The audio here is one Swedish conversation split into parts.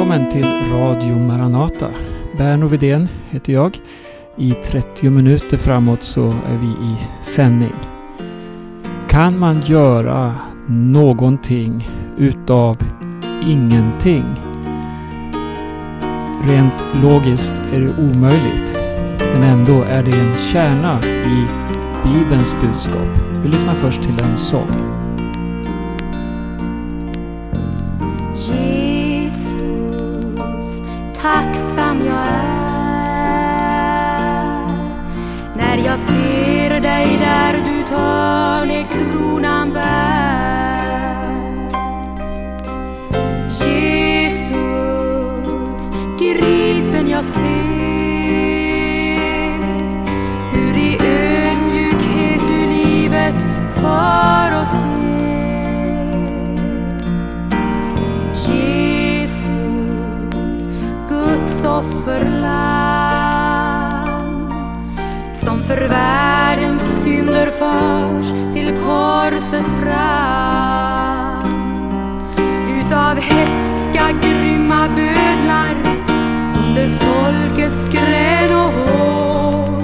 Välkommen till Radio Maranata. Berno Vidén heter jag. I 30 minuter framåt så är vi i sändning. Kan man göra någonting utav ingenting? Rent logiskt är det omöjligt. Men ändå är det en kärna i Bibelns budskap. Vi lyssnar först till en sång. Jag ser dig där du törnekronan bär. Jesus, gripen jag ser hur i ödmjukhet du livet för oss förs till korset fram. Utav hetska grymma bödlar under folkets grän och hår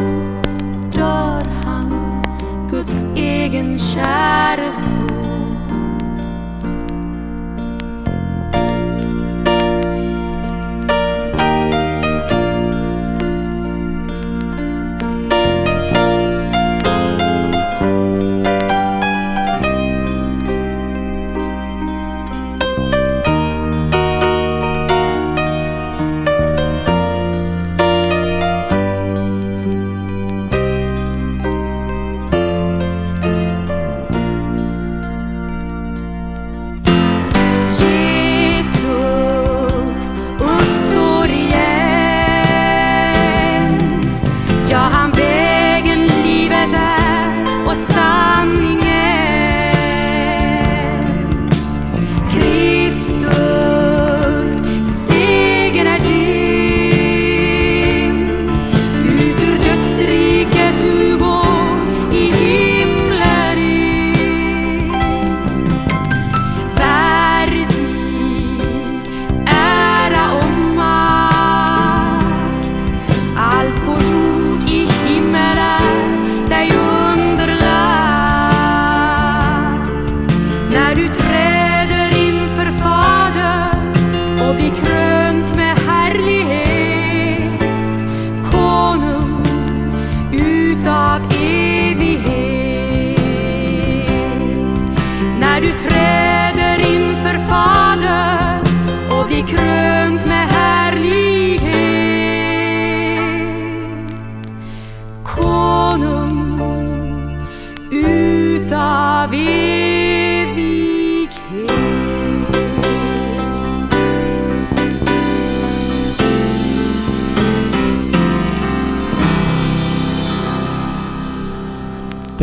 dör han, Guds egen käre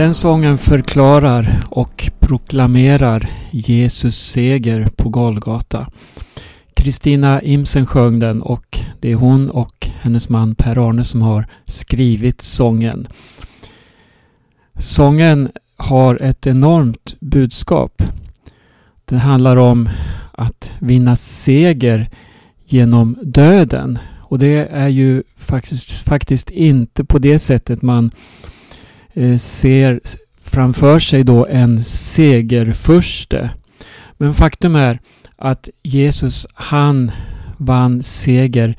Den sången förklarar och proklamerar Jesus seger på Golgata. Kristina Imsen sjöng den och det är hon och hennes man Per-Arne som har skrivit sången. Sången har ett enormt budskap. Det handlar om att vinna seger genom döden. Och det är ju faktiskt, faktiskt inte på det sättet man Eh, ser framför sig då en segerfurste. Men faktum är att Jesus han vann seger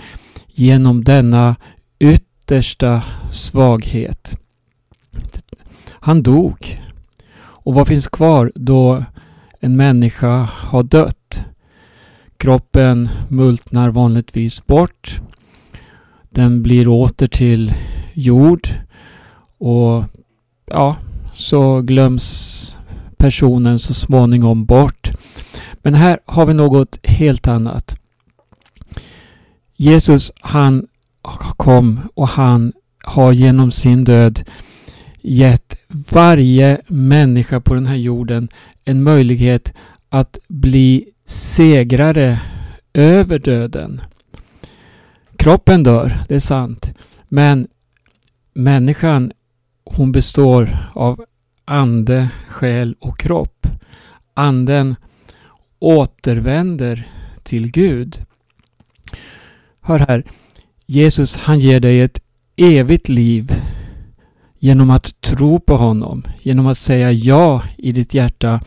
genom denna yttersta svaghet. Han dog. Och vad finns kvar då en människa har dött? Kroppen multnar vanligtvis bort. Den blir åter till jord och ja, så glöms personen så småningom bort. Men här har vi något helt annat. Jesus han kom och han har genom sin död gett varje människa på den här jorden en möjlighet att bli segrare över döden. Kroppen dör, det är sant. Men människan hon består av ande, själ och kropp. Anden återvänder till Gud. Hör här. Jesus han ger dig ett evigt liv genom att tro på honom, genom att säga ja i ditt hjärta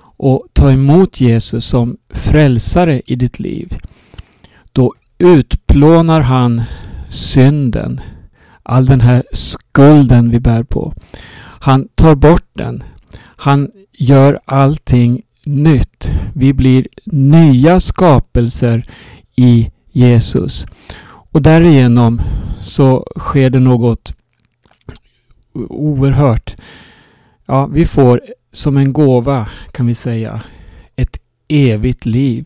och ta emot Jesus som frälsare i ditt liv. Då utplånar han synden, all den här skulden vi bär på. Han tar bort den. Han gör allting nytt. Vi blir nya skapelser i Jesus. Och därigenom så sker det något oerhört. Ja, vi får som en gåva kan vi säga ett evigt liv.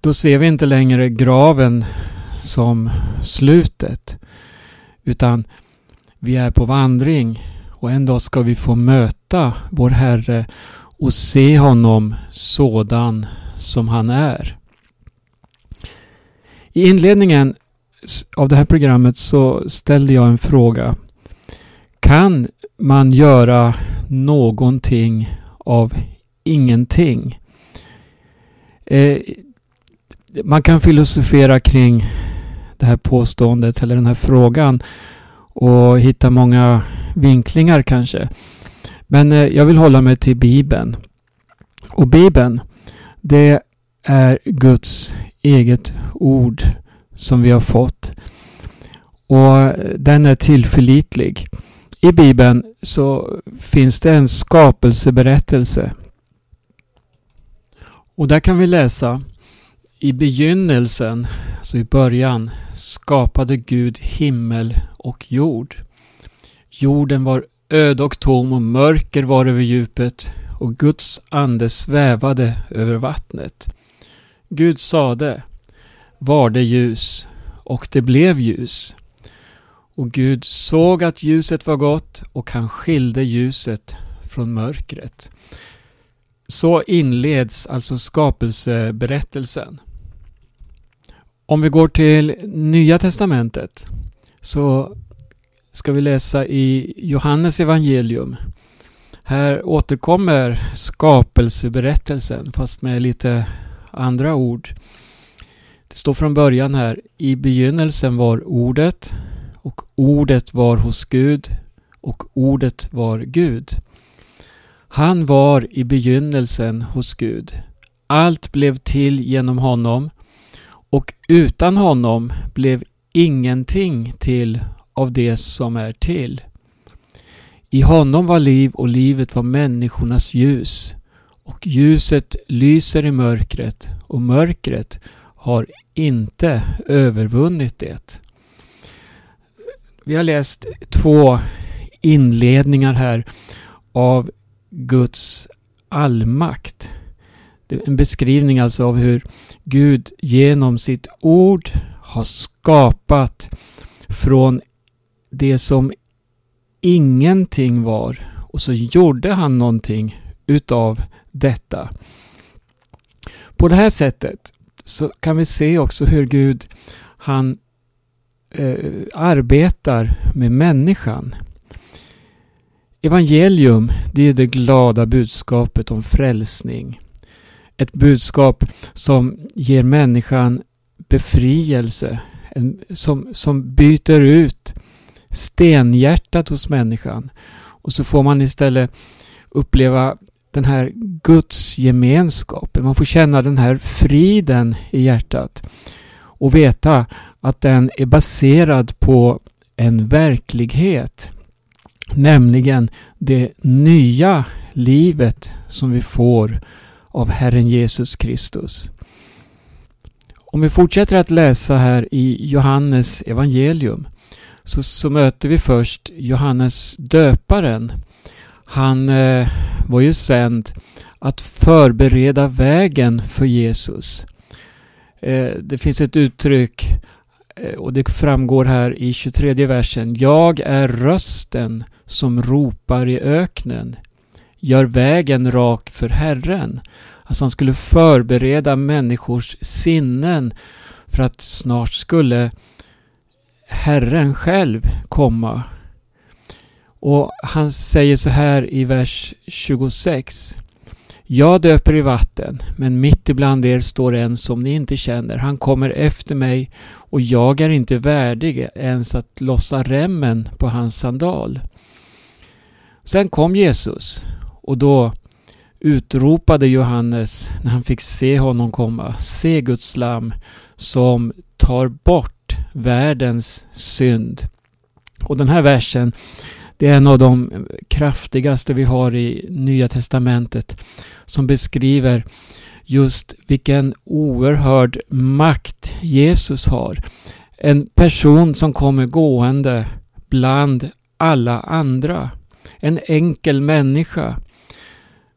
Då ser vi inte längre graven som slutet utan vi är på vandring och en dag ska vi få möta vår Herre och se honom sådan som han är. I inledningen av det här programmet så ställde jag en fråga. Kan man göra någonting av ingenting? Eh, man kan filosofera kring det här påståendet eller den här frågan och hitta många vinklingar kanske. Men eh, jag vill hålla mig till Bibeln. Och Bibeln, det är Guds eget ord som vi har fått. Och eh, den är tillförlitlig. I Bibeln så finns det en skapelseberättelse. Och där kan vi läsa i begynnelsen, alltså i början, skapade Gud himmel och jord. Jorden var öde och tom och mörker var över djupet och Guds ande svävade över vattnet. Gud sade var det ljus och det blev ljus. Och Gud såg att ljuset var gott och han skilde ljuset från mörkret. Så inleds alltså skapelseberättelsen. Om vi går till Nya Testamentet så ska vi läsa i Johannes evangelium. Här återkommer skapelseberättelsen fast med lite andra ord. Det står från början här, i begynnelsen var ordet och ordet var hos Gud och ordet var Gud. Han var i begynnelsen hos Gud. Allt blev till genom honom och utan honom blev ingenting till av det som är till. I honom var liv och livet var människornas ljus och ljuset lyser i mörkret och mörkret har inte övervunnit det. Vi har läst två inledningar här av Guds allmakt. Det är en beskrivning alltså av hur Gud genom sitt ord har skapat från det som ingenting var och så gjorde han någonting utav detta. På det här sättet så kan vi se också hur Gud han eh, arbetar med människan. Evangelium, det är det glada budskapet om frälsning. Ett budskap som ger människan befrielse, en, som, som byter ut stenhjärtat hos människan. Och så får man istället uppleva den här Guds gemenskapen. Man får känna den här friden i hjärtat. Och veta att den är baserad på en verklighet. Nämligen det nya livet som vi får av Herren Jesus Kristus. Om vi fortsätter att läsa här i Johannes evangelium så, så möter vi först Johannes döparen. Han eh, var ju sänd att förbereda vägen för Jesus. Eh, det finns ett uttryck eh, och det framgår här i 23 versen. Jag är rösten som ropar i öknen. Gör vägen rak för Herren. Alltså han skulle förbereda människors sinnen för att snart skulle Herren själv komma. Och han säger så här i vers 26. Jag döper i vatten, men mitt ibland er står en som ni inte känner. Han kommer efter mig och jag är inte värdig ens att lossa remmen på hans sandal. Sen kom Jesus och då utropade Johannes när han fick se honom komma. Se Guds lam som tar bort världens synd. Och den här versen det är en av de kraftigaste vi har i Nya Testamentet som beskriver just vilken oerhörd makt Jesus har. En person som kommer gående bland alla andra. En enkel människa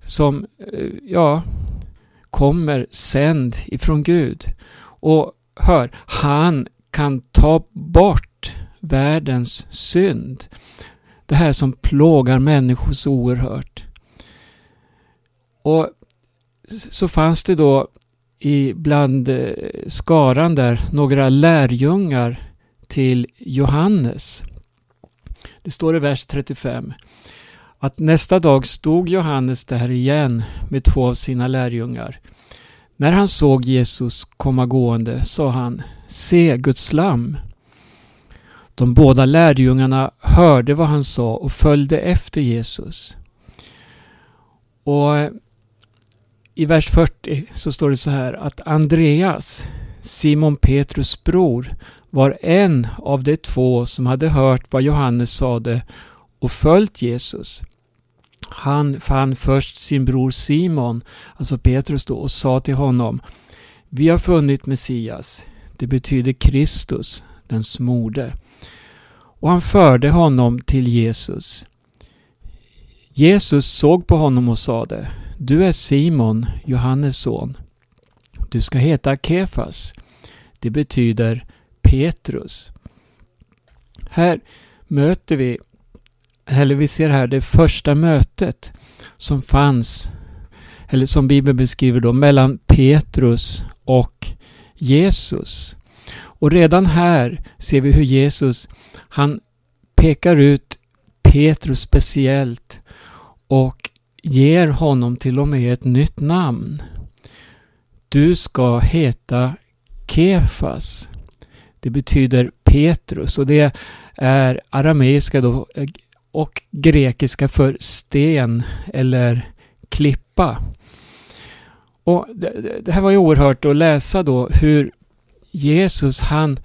som, eh, ja, kommer sänd ifrån Gud. Och hör, han kan ta bort världens synd. Det här som plågar människor så oerhört. Och så fanns det då i bland eh, skaran där några lärjungar till Johannes. Det står i vers 35 att nästa dag stod Johannes där igen med två av sina lärjungar. När han såg Jesus komma gående sa han Se Guds lam. De båda lärjungarna hörde vad han sa och följde efter Jesus. Och eh, i vers 40 så står det så här att Andreas, Simon Petrus bror, var en av de två som hade hört vad Johannes sade och följt Jesus. Han fann först sin bror Simon, alltså Petrus då, och sa till honom Vi har funnit Messias. Det betyder Kristus, den smorde. Och han förde honom till Jesus. Jesus såg på honom och sade Du är Simon, Johannes son. Du ska heta Kefas. Det betyder Petrus. Här möter vi, eller vi ser här det första mötet som fanns, eller som Bibeln beskriver då, mellan Petrus och Jesus. Och redan här ser vi hur Jesus, han pekar ut Petrus speciellt och ger honom till och med ett nytt namn. Du ska heta Kefas. Det betyder Petrus och det är arameiska då och grekiska för sten eller klippa. Och det, det här var ju oerhört att läsa då hur Jesus han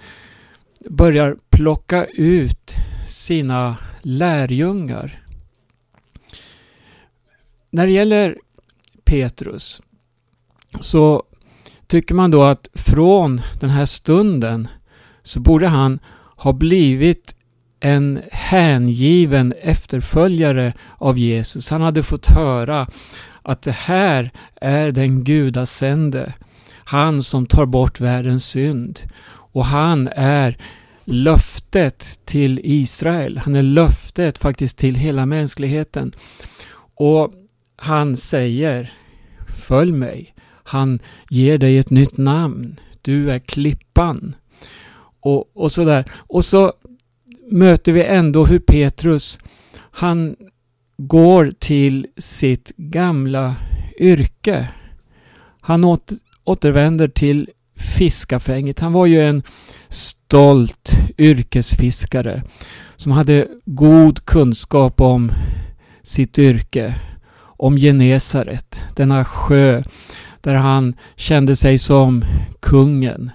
börjar plocka ut sina lärjungar. När det gäller Petrus så tycker man då att från den här stunden så borde han ha blivit en hängiven efterföljare av Jesus. Han hade fått höra att det här är den gudasände. Han som tar bort världens synd. Och han är löftet till Israel. Han är löftet faktiskt till hela mänskligheten. Och han säger Följ mig. Han ger dig ett nytt namn. Du är klippan. Och, och sådär. Och så möter vi ändå hur Petrus han går till sitt gamla yrke. Han återvänder till fiskafänget. Han var ju en stolt yrkesfiskare som hade god kunskap om sitt yrke, om Genesaret, denna sjö där han kände sig som kungen.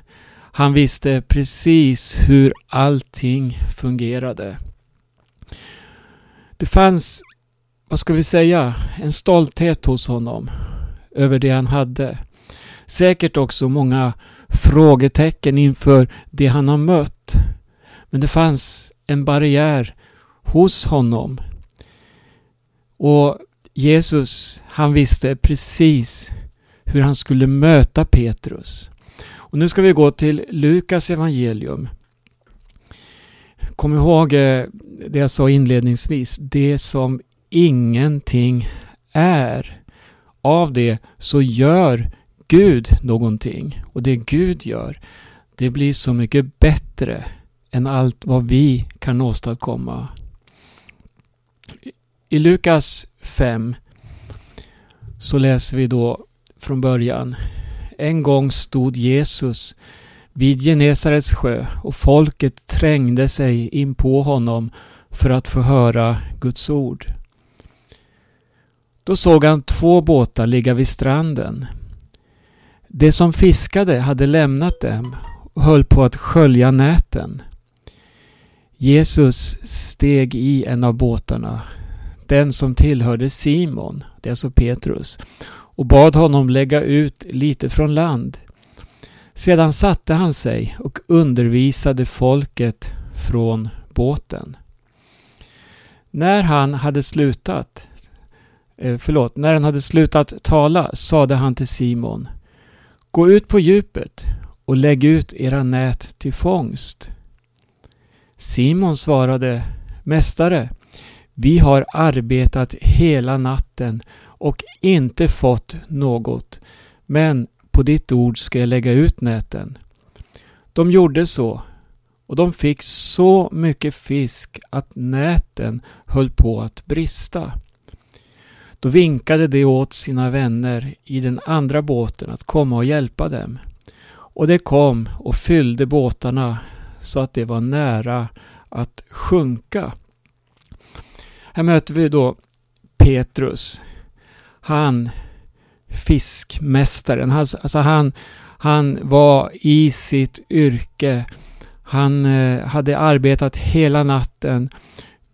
Han visste precis hur allting fungerade. Det fanns, vad ska vi säga, en stolthet hos honom över det han hade. Säkert också många frågetecken inför det han har mött. Men det fanns en barriär hos honom. Och Jesus, han visste precis hur han skulle möta Petrus. Och nu ska vi gå till Lukas evangelium. Kom ihåg eh, det jag sa inledningsvis. Det som ingenting är. Av det så gör Gud någonting. Och det Gud gör, det blir så mycket bättre än allt vad vi kan åstadkomma. I Lukas 5 så läser vi då från början. En gång stod Jesus vid Genesarets sjö och folket trängde sig in på honom för att få höra Guds ord. Då såg han två båtar ligga vid stranden. De som fiskade hade lämnat dem och höll på att skölja näten. Jesus steg i en av båtarna, den som tillhörde Simon, det är alltså Petrus, och bad honom lägga ut lite från land. Sedan satte han sig och undervisade folket från båten. När han hade slutat, eh, förlåt, när han hade slutat tala sade han till Simon Gå ut på djupet och lägg ut era nät till fångst. Simon svarade Mästare, vi har arbetat hela natten och inte fått något, men på ditt ord ska jag lägga ut näten. De gjorde så och de fick så mycket fisk att näten höll på att brista. Då vinkade de åt sina vänner i den andra båten att komma och hjälpa dem. Och de kom och fyllde båtarna så att det var nära att sjunka. Här möter vi då Petrus. Han, fiskmästaren, alltså han, han var i sitt yrke. Han eh, hade arbetat hela natten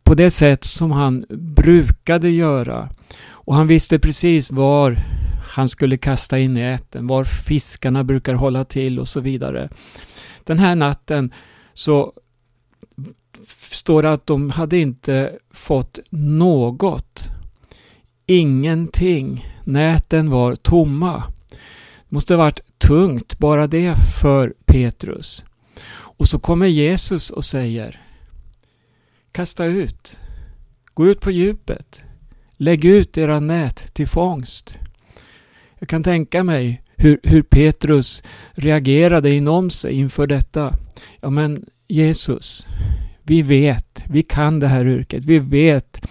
på det sätt som han brukade göra. Och han visste precis var han skulle kasta in näten, var fiskarna brukar hålla till och så vidare. Den här natten så står det att de hade inte fått något. Ingenting. Näten var tomma. Det måste ha varit tungt bara det för Petrus. Och så kommer Jesus och säger Kasta ut. Gå ut på djupet. Lägg ut era nät till fångst. Jag kan tänka mig hur, hur Petrus reagerade inom sig inför detta. Ja men Jesus, vi vet, vi kan det här yrket, vi vet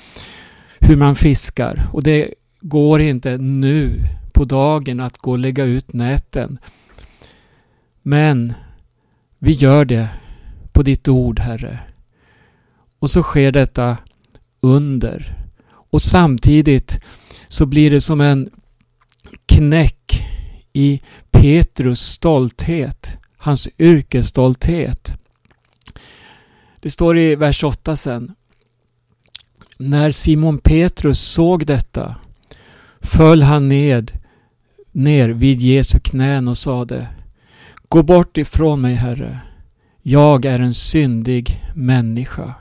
hur man fiskar och det går inte nu på dagen att gå och lägga ut näten. Men vi gör det på ditt ord, Herre. Och så sker detta under. Och samtidigt så blir det som en knäck i Petrus stolthet, hans yrkesstolthet. Det står i vers 8 sen. När Simon Petrus såg detta föll han ned, ner vid Jesu knän och sade Gå bort ifrån mig, Herre. Jag är en syndig människa.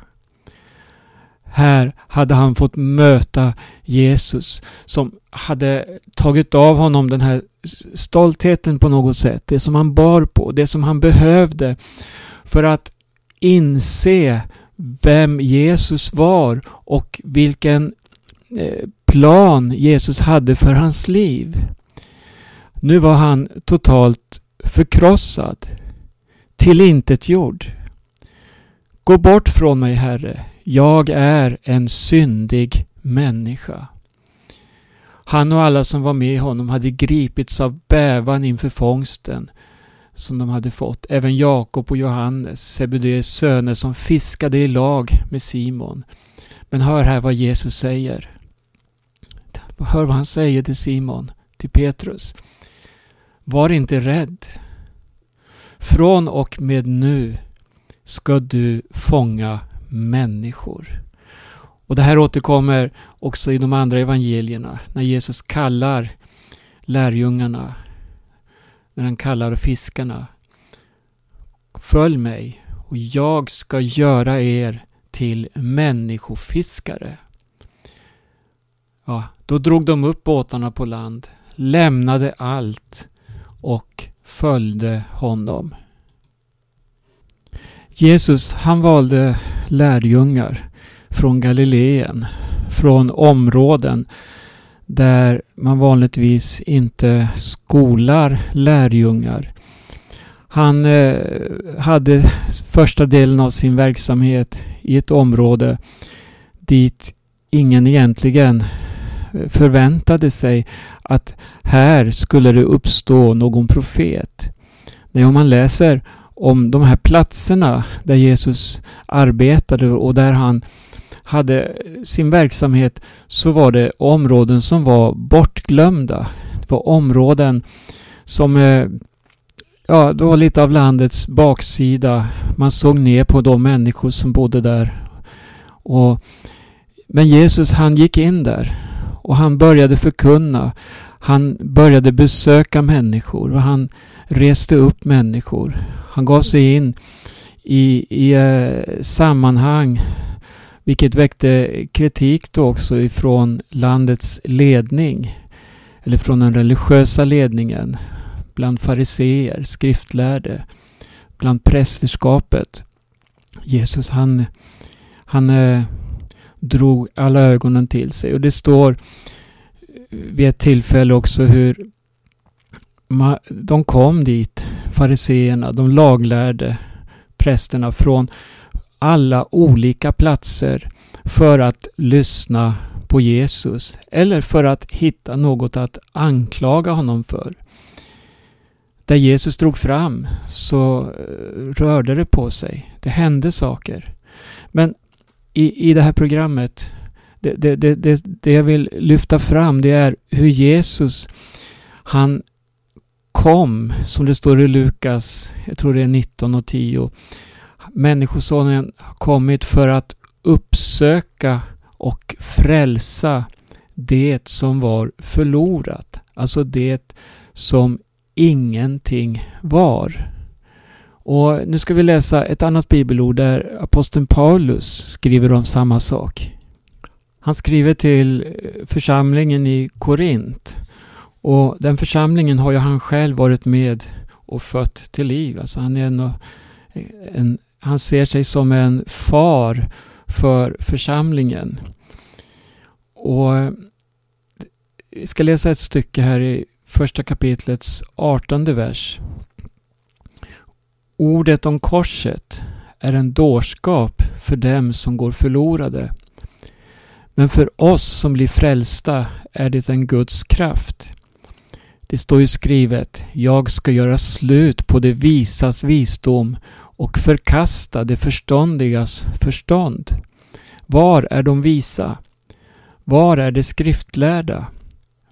Här hade han fått möta Jesus som hade tagit av honom den här stoltheten på något sätt. Det som han bar på, det som han behövde för att inse vem Jesus var och vilken eh, plan Jesus hade för hans liv. Nu var han totalt förkrossad, tillintetgjord. Gå bort från mig, Herre. Jag är en syndig människa. Han och alla som var med honom hade gripits av bävan inför fångsten som de hade fått. Även Jakob och Johannes, Sebedeus söner som fiskade i lag med Simon. Men hör här vad Jesus säger. Hör vad han säger till Simon, till Petrus. Var inte rädd. Från och med nu ska du fånga människor. Och det här återkommer också i de andra evangelierna när Jesus kallar lärjungarna, när han kallar fiskarna. Följ mig och jag ska göra er till människofiskare. Ja, då drog de upp båtarna på land, lämnade allt och följde honom. Jesus han valde lärjungar från Galileen, från områden där man vanligtvis inte skolar lärjungar. Han eh, hade första delen av sin verksamhet i ett område dit ingen egentligen eh, förväntade sig att här skulle det uppstå någon profet. Nej, om man läser om de här platserna där Jesus arbetade och där han hade sin verksamhet så var det områden som var bortglömda. Det var områden som eh, ja, det var lite av landets baksida. Man såg ner på de människor som bodde där. Och, men Jesus han gick in där och han började förkunna. Han började besöka människor och han reste upp människor. Han gav sig in i, i eh, sammanhang vilket väckte kritik då också ifrån landets ledning eller från den religiösa ledningen bland fariseer, skriftlärde, bland prästerskapet. Jesus han, han eh, drog alla ögonen till sig och det står vid ett tillfälle också hur de kom dit, fariseerna, de laglärde prästerna från alla olika platser för att lyssna på Jesus eller för att hitta något att anklaga honom för. Där Jesus drog fram så eh, rörde det på sig. Det hände saker. Men i, i det här programmet, det, det, det, det jag vill lyfta fram det är hur Jesus, han kom, som det står i Lukas, jag tror det är 19 och 10. Människosonen har kommit för att uppsöka och frälsa det som var förlorat. Alltså det som ingenting var. Och nu ska vi läsa ett annat bibelord där aposteln Paulus skriver om samma sak. Han skriver till eh, församlingen i Korint. Och den församlingen har ju han själv varit med och fött till liv. Alltså han, är eh, en, en, han ser sig som en far för församlingen. Och eh, vi ska läsa ett stycke här i första kapitlets artonde vers. Ordet om korset är en dårskap för dem som går förlorade. Men för oss som blir frälsta är det en Guds kraft. Det står ju skrivet, jag ska göra slut på det visas visdom och förkasta det förståndigas förstånd. Var är de visa? Var är de skriftlärda?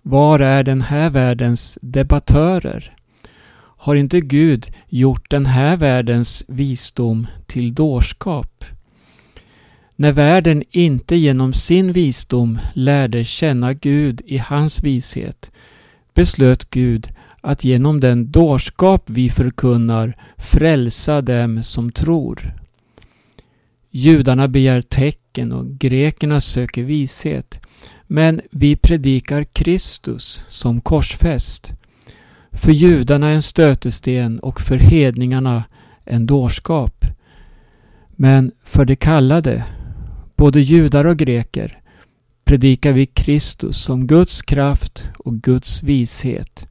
Var är den här världens debattörer? Har inte Gud gjort den här världens visdom till dårskap? När världen inte genom sin visdom lärde känna Gud i hans vishet beslöt Gud att genom den dårskap vi förkunnar frälsa dem som tror. Judarna begär tecken och grekerna söker vishet. Men vi predikar Kristus som korsfäst. För judarna en stötesten och för hedningarna en dårskap. Men för de kallade, både judar och greker, predikar vi Kristus som Guds kraft och Guds vishet.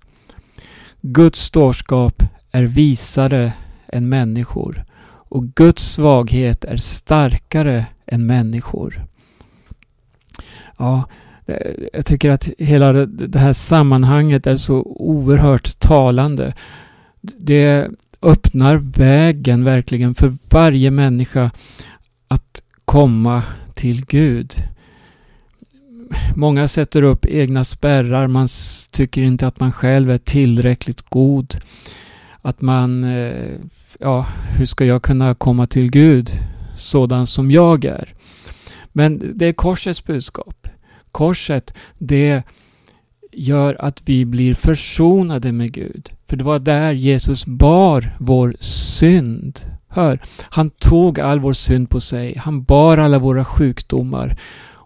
Guds dårskap är visare än människor och Guds svaghet är starkare än människor. Ja, jag tycker att hela det här sammanhanget är så oerhört talande. Det öppnar vägen verkligen för varje människa att komma till Gud. Många sätter upp egna spärrar. Man tycker inte att man själv är tillräckligt god. Att man, eh, ja, hur ska jag kunna komma till Gud sådan som jag är? Men det är korsets budskap. Korset, det gör att vi blir försonade med Gud. För det var där Jesus bar vår synd. Hör, han tog all vår synd på sig. Han bar alla våra sjukdomar.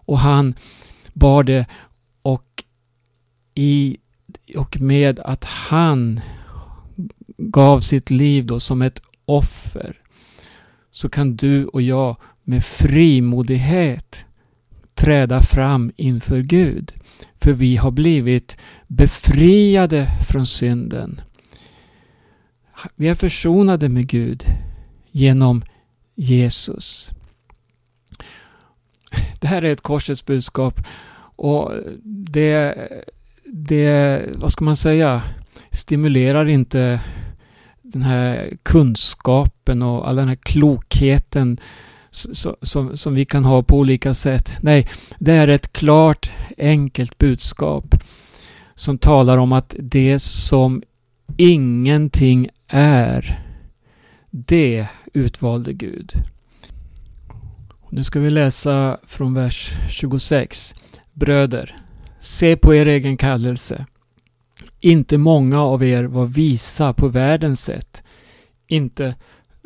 Och han bar det och i och med att han gav sitt liv då som ett offer så kan du och jag med frimodighet träda fram inför Gud. För vi har blivit befriade från synden. Vi är försonade med Gud genom Jesus. Det här är ett korsets budskap Och det, det, vad ska man säga, stimulerar inte den här kunskapen och all den här klokheten som, som vi kan ha på olika sätt. Nej, det är ett klart, enkelt budskap som talar om att det som ingenting är, det utvalde Gud. Nu ska vi läsa från vers 26. Bröder, se på er egen kallelse. Inte många av er var visa på världens sätt. Inte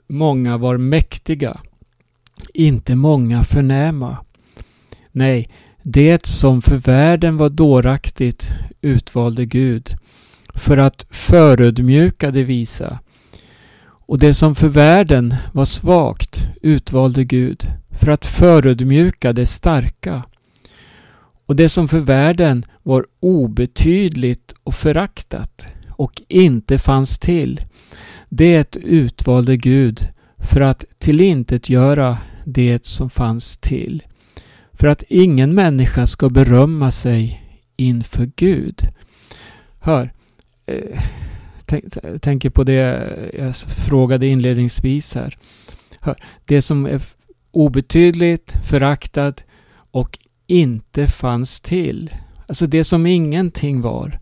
många var mäktiga. Inte många förnäma. Nej, det som för världen var dåraktigt utvalde Gud för att förödmjuka det visa. Och det som för världen var svagt utvalde Gud för att förödmjuka det starka. Och det som för världen var obetydligt och föraktat och inte fanns till, det utvalde Gud för att tillintetgöra det som fanns till. För att ingen människa ska berömma sig inför Gud. Hör, eh, tänk, tänker på det jag frågade inledningsvis här. Hör, det som är obetydligt, föraktad och inte fanns till. Alltså det som ingenting var.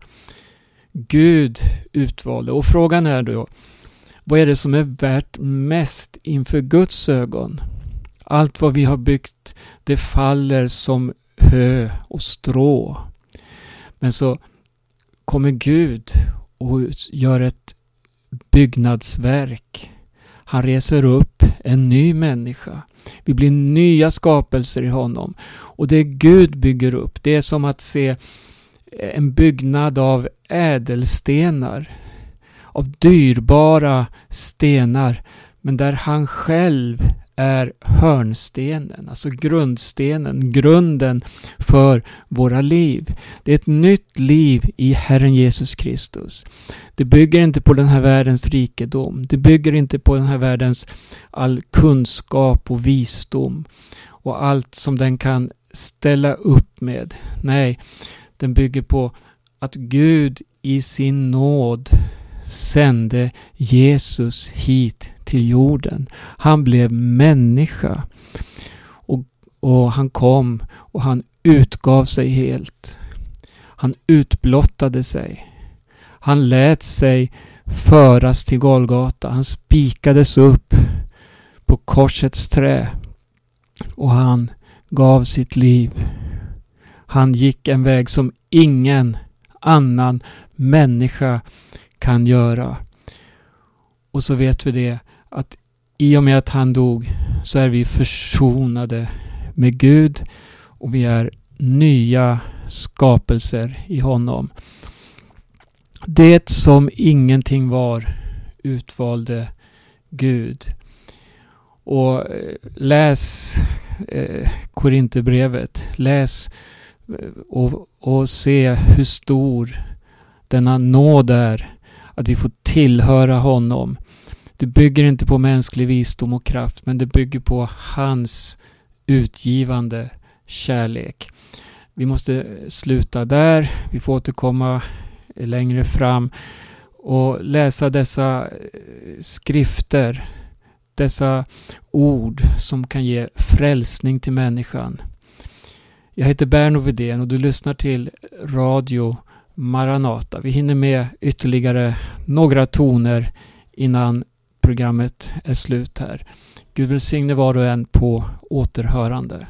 Gud utvalde. Och frågan är då, vad är det som är värt mest inför Guds ögon? Allt vad vi har byggt, det faller som hö och strå. Men så kommer Gud och gör ett byggnadsverk. Han reser upp en ny människa. Vi blir nya skapelser i honom. Och det Gud bygger upp, det är som att se eh, en byggnad av ädelstenar. Av dyrbara stenar. Men där han själv är hörnstenen, alltså grundstenen, grunden för våra liv. Det är ett nytt liv i Herren Jesus Kristus. Det bygger inte på den här världens rikedom. Det bygger inte på den här världens all kunskap och visdom och allt som den kan ställa upp med. Nej, den bygger på att Gud i sin nåd sände Jesus hit till jorden. Han blev människa. Och, och han kom och han utgav sig helt. Han utblottade sig. Han lät sig föras till Golgata. Han spikades upp på korsets trä. Och han gav sitt liv. Han gick en väg som ingen annan människa kan göra. Och så vet vi det att i och med att han dog så är vi försonade med Gud och vi är nya skapelser i honom. Det som ingenting var utvalde Gud. Och eh, läs eh, Korinthierbrevet. Läs eh, och, och se hur stor denna nåd är. Att vi får tillhöra honom. Det bygger inte på mänsklig visdom och kraft men det bygger på hans utgivande kärlek. Vi måste sluta där. Vi får återkomma längre fram och läsa dessa eh, skrifter, dessa ord som kan ge frälsning till människan. Jag heter Berno Widén och du lyssnar till Radio Maranata. Vi hinner med ytterligare några toner innan programmet är slut här. Gud välsigne var och en på återhörande.